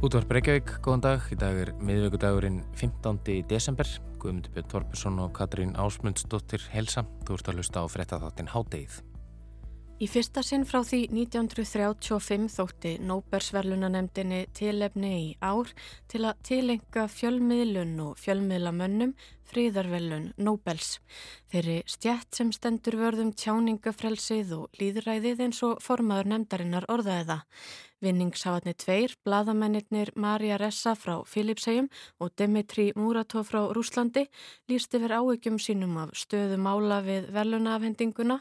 Útvar Breykjavík, góðan dag. Í dag er miðvíkudagurinn 15. desember. Guðmundur Björn Torpesson og Katrín Ásmundsdóttir helsa. Þú ert að hlusta á frettatháttin Hádeið. Í fyrsta sinn frá því 1935 þótti Nóbersverlunanemdini tilefni í ár til að tilenga fjölmiðlun og fjölmiðlamönnum fríðarvelun Nóbels. Þeirri stjætt sem stendur vörðum tjáningafrelsið og líðræðið eins og formaður nemdarinnar orðaði það. Vinningshafatni tveir, bladamennir Marja Ressa frá Filipsegjum og Dimitri Muratov frá Rúslandi líst yfir áhyggjum sínum af stöðu mála við velunafhendinguna,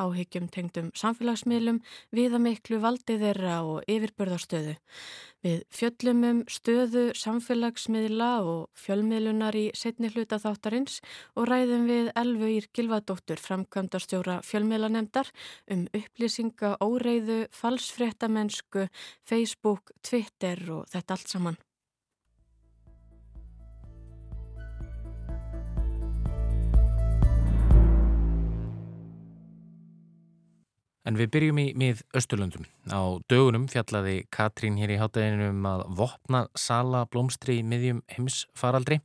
áhyggjum tengdum samfélagsmiðlum, viðamiklu valdi þeirra og yfirbörðarstöðu. Við fjöllumum stöðu samfélagsmiðla og fjölmiðlunar í setni hluta þáttarins og ræðum við Elvauir Gilvadóttur framkvæmdastjóra fjölmiðlanemdar um upplýsinga, óreiðu, falsfréttamennsku, Facebook, Twitter og þetta allt saman. En við byrjum í mið Östurlundum. Á dögunum fjallaði Katrín hér í hátæðinu um að vopna sala blómstri í miðjum heimsfaraldri.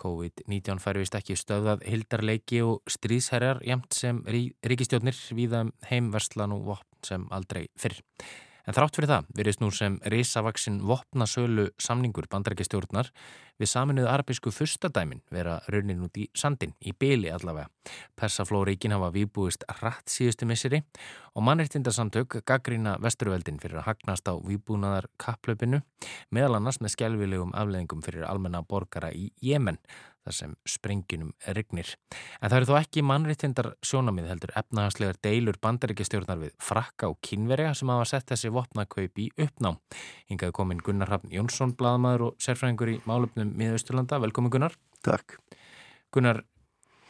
COVID-19 fær vist ekki stöðað hildarleiki og stríðsherjar jæmt sem ríkistjónir viða um heimverslan og vopn sem aldrei fyrr. En þrátt fyrir það verðist nú sem risavaksinn vopnasölu samningur bandarækistjórnar við saminuðu arabísku fyrstadæmin vera raunin út í sandin, í byli allavega. Persaflóríkin hafa výbúist rætt síðustu misseri og mannirtindarsamtök gaggrína vesturveldin fyrir að hagnast á výbúnaðar kapplaupinu meðal annars með skjálfilegum afleðingum fyrir almenna borgara í Jemen þar sem sprenginum regnir. En það eru þó ekki mannriðtindar sjónamið heldur efnahagslegar deilur bandaríkistjórnar við frakka og kynverja sem hafa sett þessi vopnakaup í uppná. Hingaði komin Gunnar Hafn Jónsson, bladamæður og sérfræðingur í málöfnum miðausturlanda. Velkomin Gunnar. Takk. Gunnar,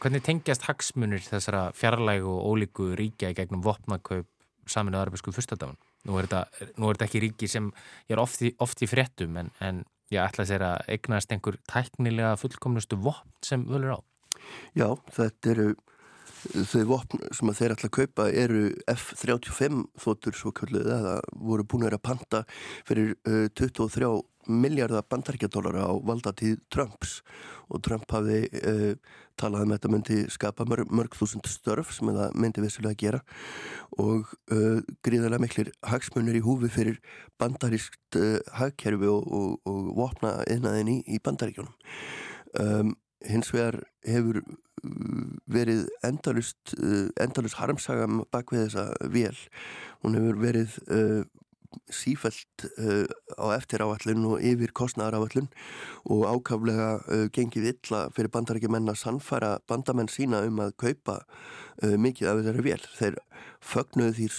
hvernig tengjast hagsmunir þessara fjarlægu og ólíku ríkja í gegnum vopnakaup saminuð arabísku fyrstadafan? Nú er þetta, nú er þetta ekki ríki sem er oft í, oft í fréttum en, en ég ætla að segja að eignast einhver tæknilega fullkomnustu vopn sem völur á. Já, þetta eru þau vopn sem þeir ætla að kaupa eru F-35 þóttur svo kalluð eða voru búin að panta fyrir uh, 23 miljardar bandaríkjadólara á valdatíð Trumps og Trump hafi uh, talað um þetta myndi skapa mörg, mörg þúsund störf sem það myndi vissilega að gera og uh, gríðarlega miklir hagsmunir í húfi fyrir bandarískt uh, hagkerfi og, og, og vopna einaðin í, í bandaríkjónum um, hins vegar hefur verið endalust endalust harmsaga bak við þessa vél. Hún hefur verið uh, sífælt uh, á eftir áallun og yfir kostnæðar áallun og ákaflega uh, gengið illa fyrir bandarækjumenn að sannfæra bandamenn sína um að kaupa uh, mikið af þessari vél. Þeir fögnuðu því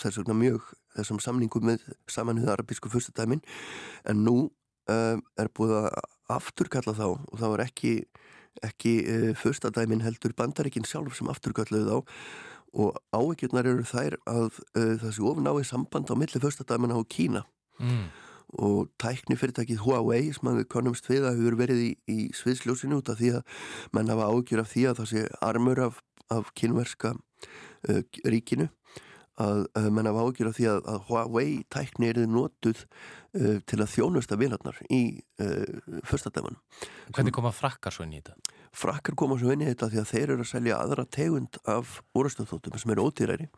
þess vegna mjög þessum samningum með samanuðu arabísku fyrstadæmin en nú er búið að afturkalla þá og það var ekki, ekki fyrstadæmin heldur bandarækin sjálf sem afturkalluðu þá og ávegjurnar eru þær að uh, þessi ofnáði samband á milli fyrstadæmina á Kína mm. og tækni fyrirtækið Huawei sem við konumst við að hefur verið í, í sviðsljósinu út af því að menn hafa ávegjur af því að sé armur af, af kynverska uh, ríkinu að uh, menn hafa ávegjur af því að, að Huawei tækni er notuð uh, til að þjónusta vilarnar í uh, fyrstadæmanum Hvernig koma frakkar svo inn í þetta? Frakkar koma svo inn í þetta því að þeir eru að selja aðra tegund af orðstöðþóttum sem eru ódýræri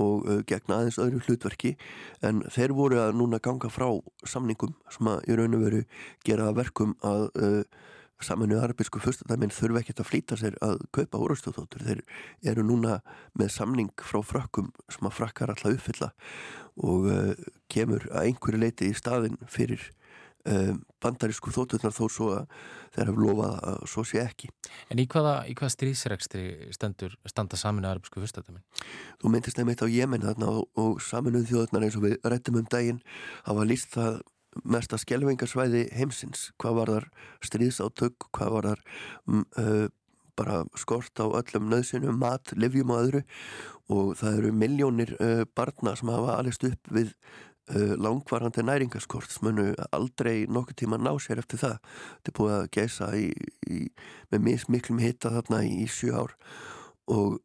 og uh, gegna aðeins öðru hlutverki. En þeir voru að núna ganga frá samningum sem að í raun og veru gera verkum að uh, saminu arabísku fyrstadæminn þurfa ekkert að flýta sér að kaupa orðstöðþóttur þeir eru núna með samning frá frakkum sem að frakkar alltaf uppfylla og uh, kemur að einhverju leiti í staðin fyrir bandarísku þótturnar þó svo að þeir hafa lofað að svo sé ekki En í hvaða, hvaða stríðsregstri stendur standa saminu arabsku fyrstadamin? Þú myndist nefnitt á Jemen þarna og, og saminuð þjóðurnar eins og við rættum um daginn hafa líst það mesta skjelvingarsvæði heimsins hvað var þar stríðsátök hvað var þar um, uh, bara skort á öllum nöðsynum mat, livjum og öðru og það eru miljónir uh, barna sem hafa alist upp við langvarandi næringaskort munu aldrei nokkur tíma ná sér eftir það. Þetta er búið að geisa í, í, með mis, miklum hitta þarna í, í sjö ár og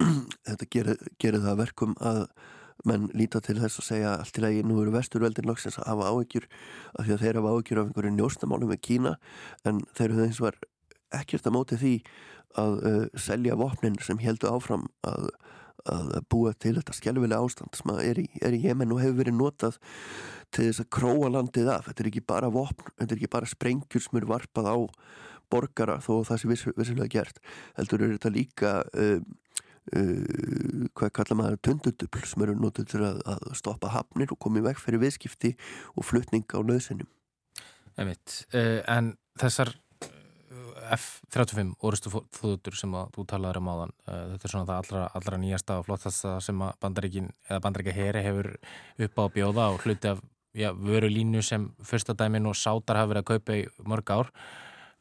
þetta gerir, gerir það verkum að menn líta til þess að segja allt til að nú eru vesturveldin loksins að hafa áhyggjur af því að þeir hafa áhyggjur af einhverju njóstamálum með Kína en þeir eru eins og var ekkert að móti því að uh, selja vopnin sem heldur áfram að, að búa til þetta skjálfilega ástand sem er í, er í Jemen og hefur verið notað til þess að króa landið af. Þetta er ekki bara vopn, þetta er ekki bara sprengjur sem eru varpað á borgara þó það sé vissilega gert heldur er þetta líka uh, Uh, hvað kalla maður tundudubl sem eru nótið til að, að stoppa hafnir og komið vekk fyrir viðskipti og flutning á nöðsynum uh, En þessar F-35 orustu þúður sem þú talaður um áðan. Uh, þetta er svona það allra, allra nýjasta og flottasta sem að bandaríkin eða bandaríka heri hefur upp á bjóða og hluti af já, vöru línu sem fyrsta dæmin og sátar hafa verið að kaupa í mörg ár.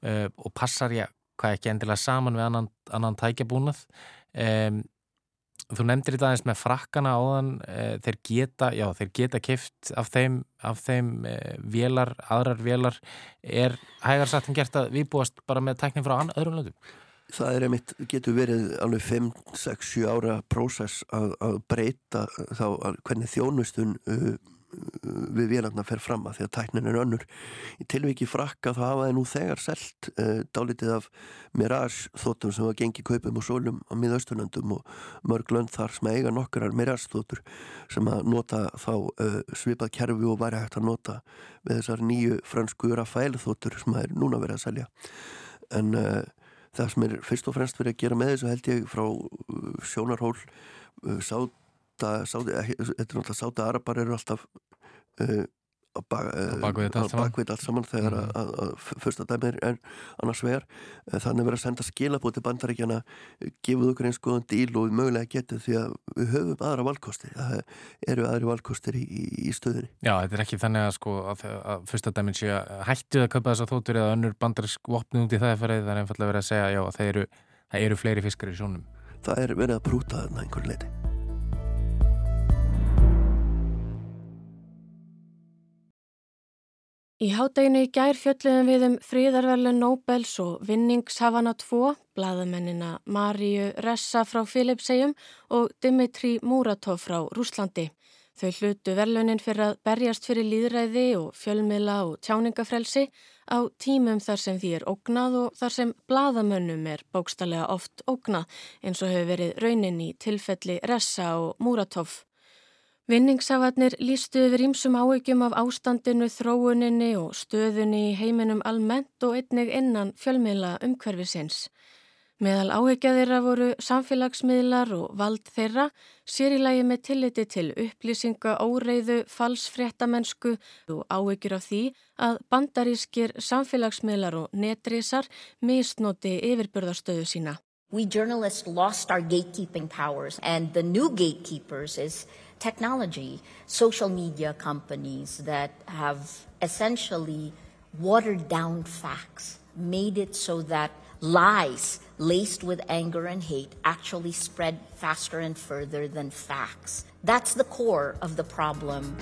Uh, og passar ég hvað ekki endilega saman við annan, annan tækjabúnað. Um, Þú nefndir þetta aðeins með frakkana áðan, eh, þeir geta, já, þeir geta kift af þeim, af þeim eh, vélar, aðrar vélar, er hægarsattin gert að við búast bara með tækning frá öðrum löndum? Það er einmitt, getur verið alveg 5, 6, 7 ára prósess að, að breyta þá hvernig þjónustun uh, við vélarna fer fram að því að tæknin er önnur. Í tilviki frakka þá hafa það nú þegar selt uh, dálitið af Mirage þóttum sem var gengið kaupum og sólum á miðausturlöndum og mörg lönd þar sem eiga nokkurar Mirage þóttur sem að nota þá uh, svipað kerfi og væri hægt að nota við þessar nýju fransku Rafael þóttur sem það er núna verið að selja. En uh, það sem er fyrst og fremst verið að gera með þessu held ég frá sjónarhól sátt þetta er náttúrulega sáta arabar eru alltaf uh, á bakvið allt, allt saman þegar mm. að, að, að fyrsta dæmið er annars vegar. Eh, þannig verið að senda skilabóti til bandaríkjana gefið okkur eins góðan díl og mögulega getið því að við höfum aðra valkosti það eru aðri valkostir í, í, í stöðinni Já, þetta er ekki þannig að sko að, að fyrsta dæmið sé að hættu að köpa þess að þóttur eða önnur bandarísk vopnið út í það það er einfallega verið að segja já, það eru, það eru fleiri fiskar í sjónum. Það er verið að prúta þarna einhver leiti Í hádeginu í gær fjöldluðum við um fríðarverlu Nobels og vinningshafana tvo, bladamennina Maríu Ressa frá Filipsegjum og Dimitri Muratov frá Rúslandi. Þau hlutu verlunin fyrir að berjast fyrir líðræði og fjölmiðla og tjáningafrelsi á tímum þar sem því er ógnað og þar sem bladamönnum er bókstallega oft ógnað eins og hefur verið raunin í tilfelli Ressa og Muratov. Vinningsafarnir lístu yfir ímsum áhyggjum af ástandinu, þróuninni og stöðunni í heiminum almennt og einnig innan fjölmiðla umhverfisins. Meðal áhyggja þeirra voru samfélagsmiðlar og vald þeirra, sérilagi með tilliti til upplýsinga, óreiðu, falsfréttamennsku og áhyggjur af því að bandarískir samfélagsmiðlar og netrísar misnoti yfirbörðarstöðu sína. We journalists lost our gatekeeping powers and the new gatekeepers is technology, social media companies that have essentially watered down facts, made it so that lies laced with anger and hate actually spread faster and further than facts. That's the core of the problem.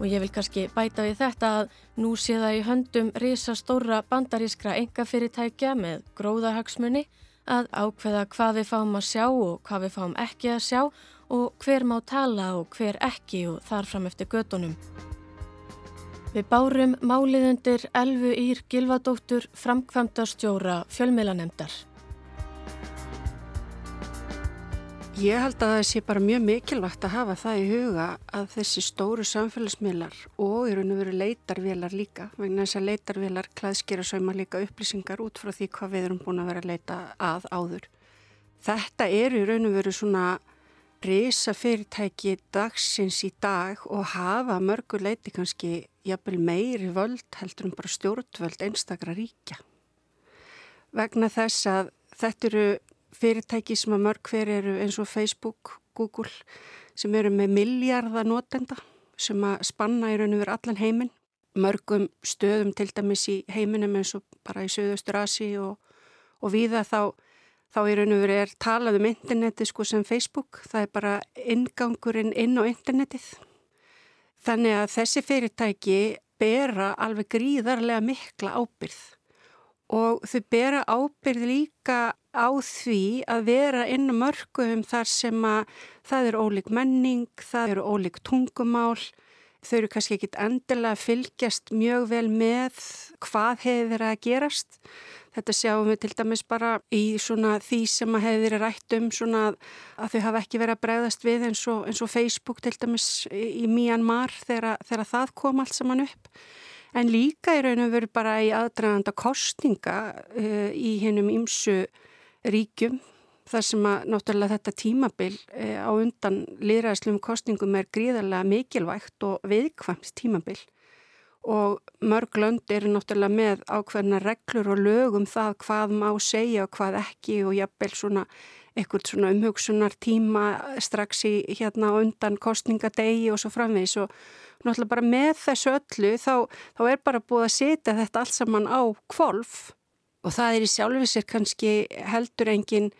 Og ég vil kannski bæta við þetta að nú sé það í höndum risastóra bandarískra engafyrirtækja með gróðahagsmunni að ákveða hvað við fáum að sjá og hvað við fáum ekki að sjá og hver má tala og hver ekki og þar fram eftir gödunum. Við bárum máliðundir Elfu Ír Gilvadóttur framkvæmdastjóra fjölmiðlanemdar. Ég held að það sé bara mjög mikilvægt að hafa það í huga að þessi stóru samfélagsmiðlar og í raun og veru leitarvélar líka, vegna þess að leitarvélar klæðskera sauma líka upplýsingar út frá því hvað við erum búin að vera að leita að áður. Þetta eru í raun og veru svona reysa fyrirtæki dagsins í dag og hafa mörgur leiti kannski jafnvel meiri völd heldur um bara stjórnvöld einstakra ríkja. Vegna þess að þetta eru fyrirtæki sem að mörg hver eru eins og Facebook, Google sem eru með miljardar notenda sem að spanna í raun og veru allan heiminn. Mörgum stöðum til dæmis í heiminum eins og bara í Suðaustur Asi og, og viða þá þá í raun og veru er talað um interneti sko sem Facebook, það er bara ingangurinn inn á internetið. Þannig að þessi fyrirtæki bera alveg gríðarlega mikla ábyrð og þau bera ábyrð líka á því að vera inn á mörgum þar sem að það eru ólík menning, það eru ólík tungumál, þau eru kannski ekkit endilega að fylgjast mjög vel með hvað hefur verið að gerast. Þetta sjáum við til dæmis bara í því sem að hefur verið rætt um svona að þau hafa ekki verið að bregðast við eins og, eins og Facebook til dæmis í Myanmar þegar, þegar það kom allt saman upp en líka í raun og veru bara í aðdraganda kostinga uh, í hennum ymsu ríkjum þar sem að náttúrulega þetta tímabil uh, á undan liðræðslum kostingum er gríðarlega mikilvægt og viðkvæmt tímabil og mörg lönd eru náttúrulega með ákveðna reglur og lögum það hvað má segja og hvað ekki og jafnvel svona eitthvað svona umhugsunar tíma strax í hérna undan kostningadegi og svo framvegs og náttúrulega bara með þessu öllu þá, þá er bara búið að setja þetta allt saman á kvolf og það er í sjálfisir kannski heldur engin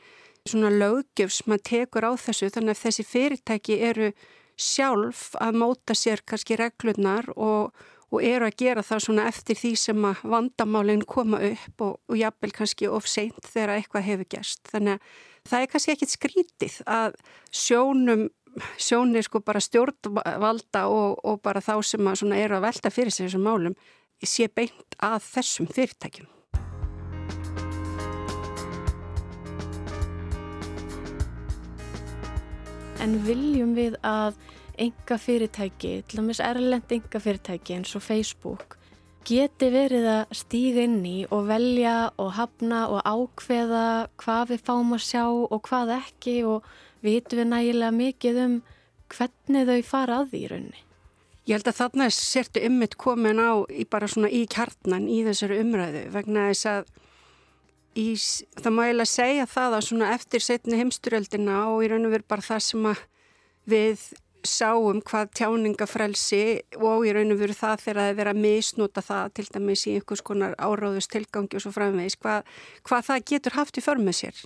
svona lögjöf sem að tekur á þessu þannig að þessi fyrirtæki eru sjálf að móta sér kannski reglurnar og, og eru að gera það svona eftir því sem að vandamálinn koma upp og, og jafnvel kannski of seint þegar eitthvað hefur gerst. Þannig að það er kannski ekkit skrítið að sjónum sjónir sko bara stjórnvalda og, og bara þá sem að eru að velta fyrir sig þessum málum sé beint að þessum fyrirtækjum. En viljum við að enga fyrirtæki, til dæmis erlend enga fyrirtæki eins og Facebook, geti verið að stíga inn í og velja og hafna og ákveða hvað við fáum að sjá og hvað ekki og vitum við nægilega mikið um hvernig þau fara að því í rauninni? Ég held að þarna er sértu ymmit komin á í bara svona í kjarnan í þessari umræðu vegna þess að í, það má eiginlega segja það að svona eftir setni heimsturöldina og í raun og veru bara það sem að við sáum hvað tjáningafrelsi og í raun og veru það þegar það er verið að misnúta það til dæmis í einhvers konar áráðust tilgangi og svo framvegis hvað, hvað það getur haft í förmið sér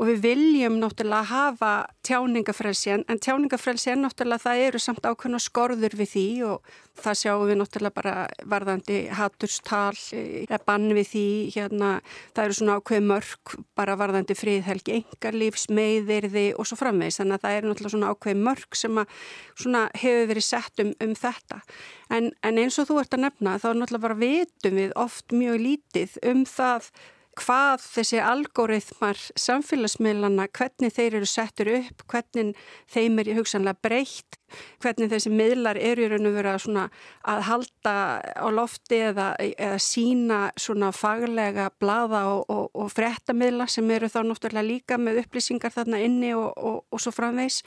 og við viljum náttúrulega hafa tjáningafrelsi en tjáningafrelsi er náttúrulega það eru samt ákveðna skorður við því og það sjáum við náttúrulega bara varðandi haturstal eða bann við því hérna það eru svona ákveð mörg bara varðandi friðhelgi engarlífs, meðirði og svo framvegs þannig að það eru náttúrulega svona ákveð mörg sem að svona hefur verið sett um, um þetta. En, en eins og þú ert að nefna þá náttúrulega bara vitum við oft mjög lítið um það hvað þessi algóriðmar samfélagsmiðlana, hvernig þeir eru settur upp, hvernig þeim er hugsanlega breytt, hvernig þessi miðlar eru í raun og vera að halda á lofti eða, eða sína svona faglega blada og, og, og frettamidla sem eru þá náttúrulega líka með upplýsingar þarna inni og, og svo framvegs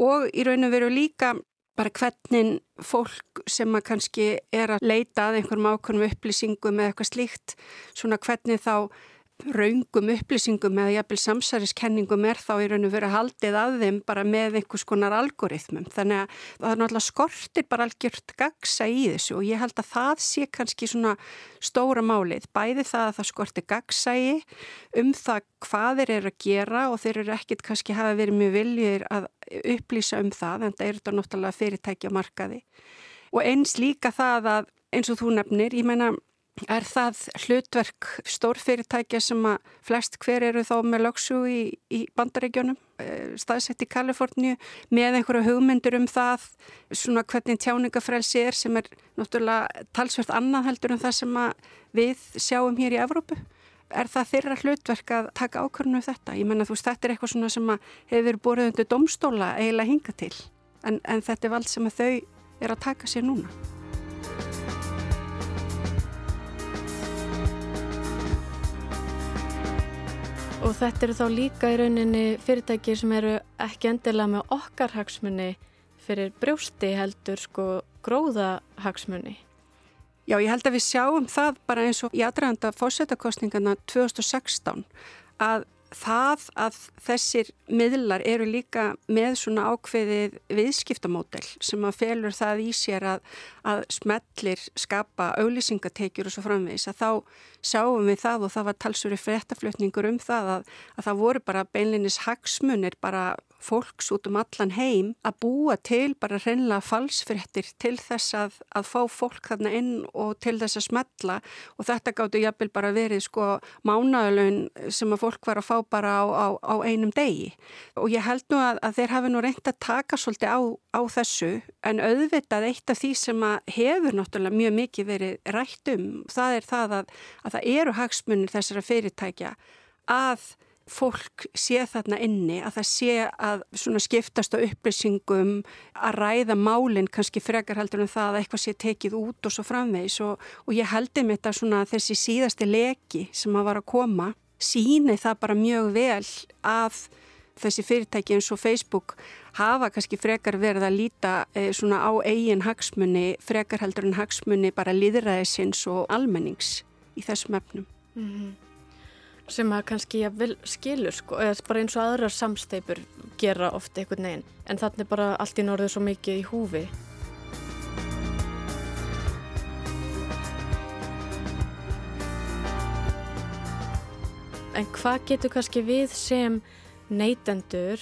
og í raun og veru líka bara hvernig fólk sem að kannski er að leita að einhverjum ákveðnum upplýsingum eða eitthvað slíkt, svona hvernig þá raungum upplýsingum eða jafnvel samsæriskenningum er þá í raun og verið haldið að þeim bara með einhvers konar algoritmum. Þannig að það er náttúrulega skortir bara algjört gagsa í þessu og ég held að það sé kannski svona stóra málið. Bæði það að það skortir gagsægi um það hvað þeir eru að gera og þeir eru ekkit kannski hafa verið mjög viljir að upplýsa um það en það eru þetta náttúrulega fyrirtækja markaði. Og eins líka það að eins og þú nefnir, ég menna er það hlutverk stórfyrirtækja sem að flest hver eru þá með lögsu í, í bandaríkjónum, eh, staðsett í Kaliforníu með einhverju hugmyndur um það svona hvernig tjáningafrelsi er sem er náttúrulega talsvert annað heldur en það sem við sjáum hér í Evrópu. Er það þeirra hlutverk að taka ákvörnum um þetta? Ég menna þú veist þetta er eitthvað svona sem hefur borðið undir domstóla eiginlega hinga til en, en þetta er vald sem þau er að taka sér núna. Og þetta eru þá líka í rauninni fyrirtækir sem eru ekki endilega með okkar hagsmunni fyrir brjósti heldur sko gróðahagsmunni. Já, ég held að við sjáum það bara eins og í aðræðanda fórsetakostningarna 2016 að það að þessir miðlar eru líka með svona ákveðið viðskiptamódel sem að felur það í sér að, að smellir skapa auðlýsingateikjur og svo framvegis að þá sjáum við það og það var talsuri fréttaflutningur um það að, að það voru bara beinlinis hagsmunir bara fólks út um allan heim að búa til bara reynlega falsfrettir til þess að, að fá fólk þarna inn og til þess að smetla og þetta gáttu jafnvel bara verið sko mánaðalun sem að fólk var að fá bara á, á, á einum degi. Og ég held nú að, að þeir hafi nú reynd að taka svolítið á, á þessu en auðvitað eitt af því sem að hefur náttúrulega mjög mikið verið rætt um það er það að, að það eru hagsmunir þessara fyrirtækja að fólk sé þarna inni, að það sé að skiptast á upplýsingum að ræða málinn kannski frekar heldur en það að eitthvað sé tekið út og svo framvegs og, og ég heldur mér þetta svona þessi síðasti leki sem að var að koma síni það bara mjög vel að þessi fyrirtæki eins og Facebook hafa kannski frekar verið að líta e, svona á eigin hagsmunni frekar heldur en hagsmunni bara líðræðisins og almennings í þessum efnum. Mm -hmm sem að kannski vil skilur sko, eða bara eins og aðrar samsteipur gera ofta einhvern veginn. En þannig bara allt í norðu svo mikið í húfi. En hvað getur kannski við sem neytendur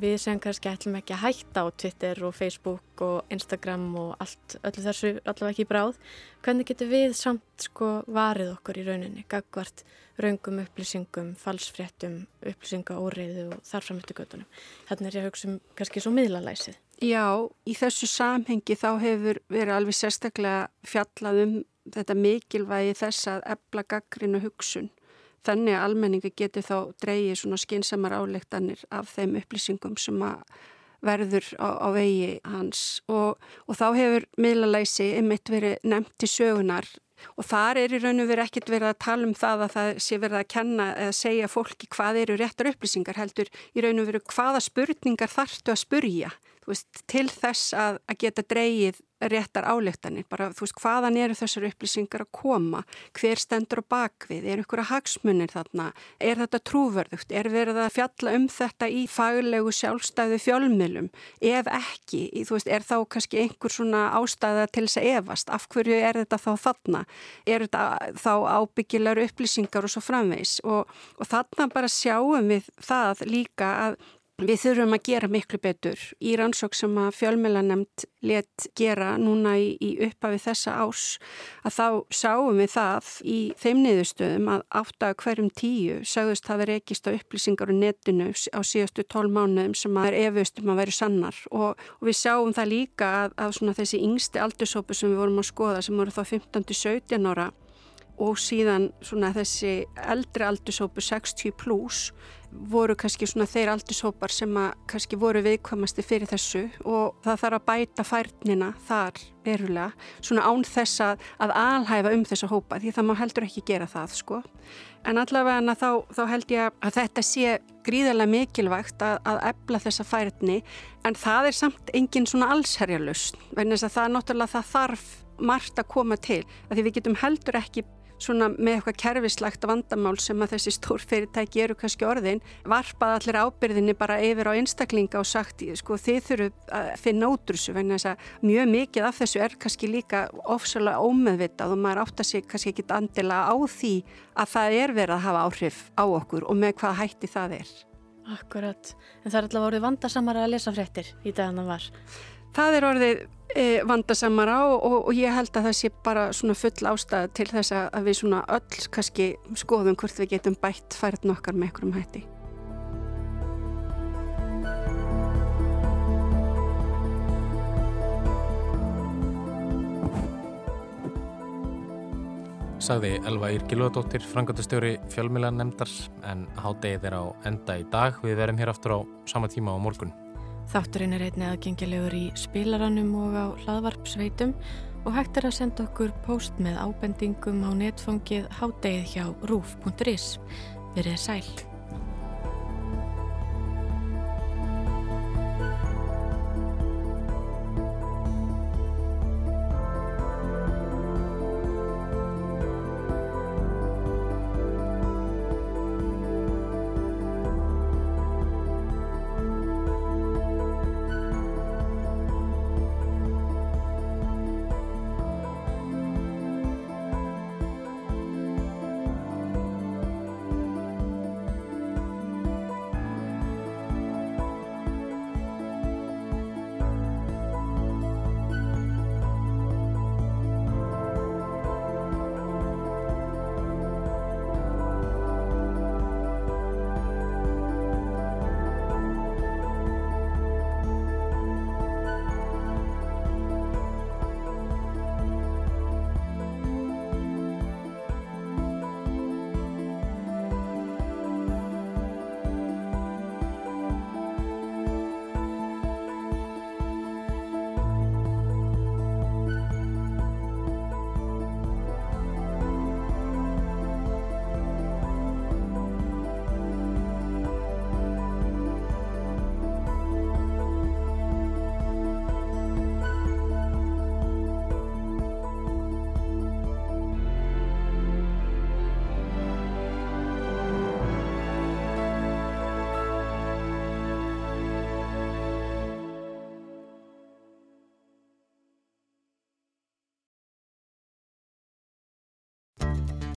við sem kannski ætlum ekki að hætta á Twitter og Facebook og Instagram og allt, öllu þessu allavega ekki bráð, hvernig getur við samt sko varið okkur í rauninni, gagvart raungum upplýsingum, falsfréttum, upplýsingaóriðu og þarframöttu göttunum. Þannig er ég að hugsa um kannski svo miðlalæsið. Já, í þessu samhengi þá hefur verið alveg sérstaklega fjallað um þetta mikilvægi þess að ebla gaggrinu hugsun þannig að almenningi geti þá dreyið svona skinsamar álektanir af þeim upplýsingum sem að verður á, á vegi hans. Og, og þá hefur miðlalæsi ymitt verið nefnt í sögunar og þar er í raun og verið ekkert verið að tala um það að það sé verið að kenna eða segja fólki hvað eru réttar upplýsingar heldur í raun og verið hvaða spurningar þartu að spurja veist, til þess að, að geta dreyið réttar álektanir, bara þú veist hvaðan eru þessar upplýsingar að koma? Hver stendur á bakvið, er ykkur að hagsmunir þarna, er þetta trúverðugt? Er verið að fjalla um þetta í faglegu sjálfstæðu fjölmilum ef ekki, þú veist, er þá kannski einhver svona ástæða til þess að evast af hverju er þetta þá þarna? Er þetta þá ábyggilegur upplýsingar og svo framvegs og, og þarna bara sjáum við það líka að Við þurfum að gera miklu betur. Í rannsók sem að fjölmelanemt let gera núna í, í upphafi þessa árs að þá sáum við það í þeim niðurstöðum að átt að hverjum tíu sagðust það verið ekkist á upplýsingar og netinu á síðastu tól mánuðum sem að er efustum að veru sannar. Og, og við sáum það líka að, að þessi yngsti aldursópu sem við vorum að skoða sem voru þá 15-17 ára og síðan þessi eldri aldursópu 60 pluss voru kannski svona þeir aldurshópar sem að kannski voru viðkvamasti fyrir þessu og það þarf að bæta færnina þar verulega svona án þess að, að alhæfa um þessa hópa því það má heldur ekki gera það sko. En allavega þá, þá held ég að þetta sé gríðarlega mikilvægt að, að ebla þessa færni en það er samt engin svona allsherjarlust vegna þess að það náttúrulega það þarf margt að koma til að því við getum heldur ekki svona með eitthvað kerfislagt vandamál sem að þessi stór fyrirtæki eru kannski orðin, varpað allir ábyrðinni bara yfir á einstaklinga og sagt sko þið þurfum að finna útrúsu vegna þess að mjög mikið af þessu er kannski líka ofsalega ómeðvitað og maður átt að sig kannski ekki andila á því að það er verið að hafa áhrif á okkur og með hvað hætti það er. Akkurat, en það er allavega orðið vandarsamara að lesa fréttir í dagana var. Það er orðið e, vandasamara og, og, og ég held að það sé bara svona full ástæða til þess að við svona öll kannski skoðum hvort við getum bætt færð nokkar með einhverjum hætti. Sagði Elva Írkilóðadóttir, frangatastjóri fjölmjölan nefndar en hádegið er á enda í dag. Við verum hér aftur á sama tíma á morgun. Þátturinn er einnig aðgengilegur í spilaranum og á hlaðvarpsveitum og hægt er að senda okkur post með ábendingum á netfangið hádegið hjá rúf.is. Verið sæl.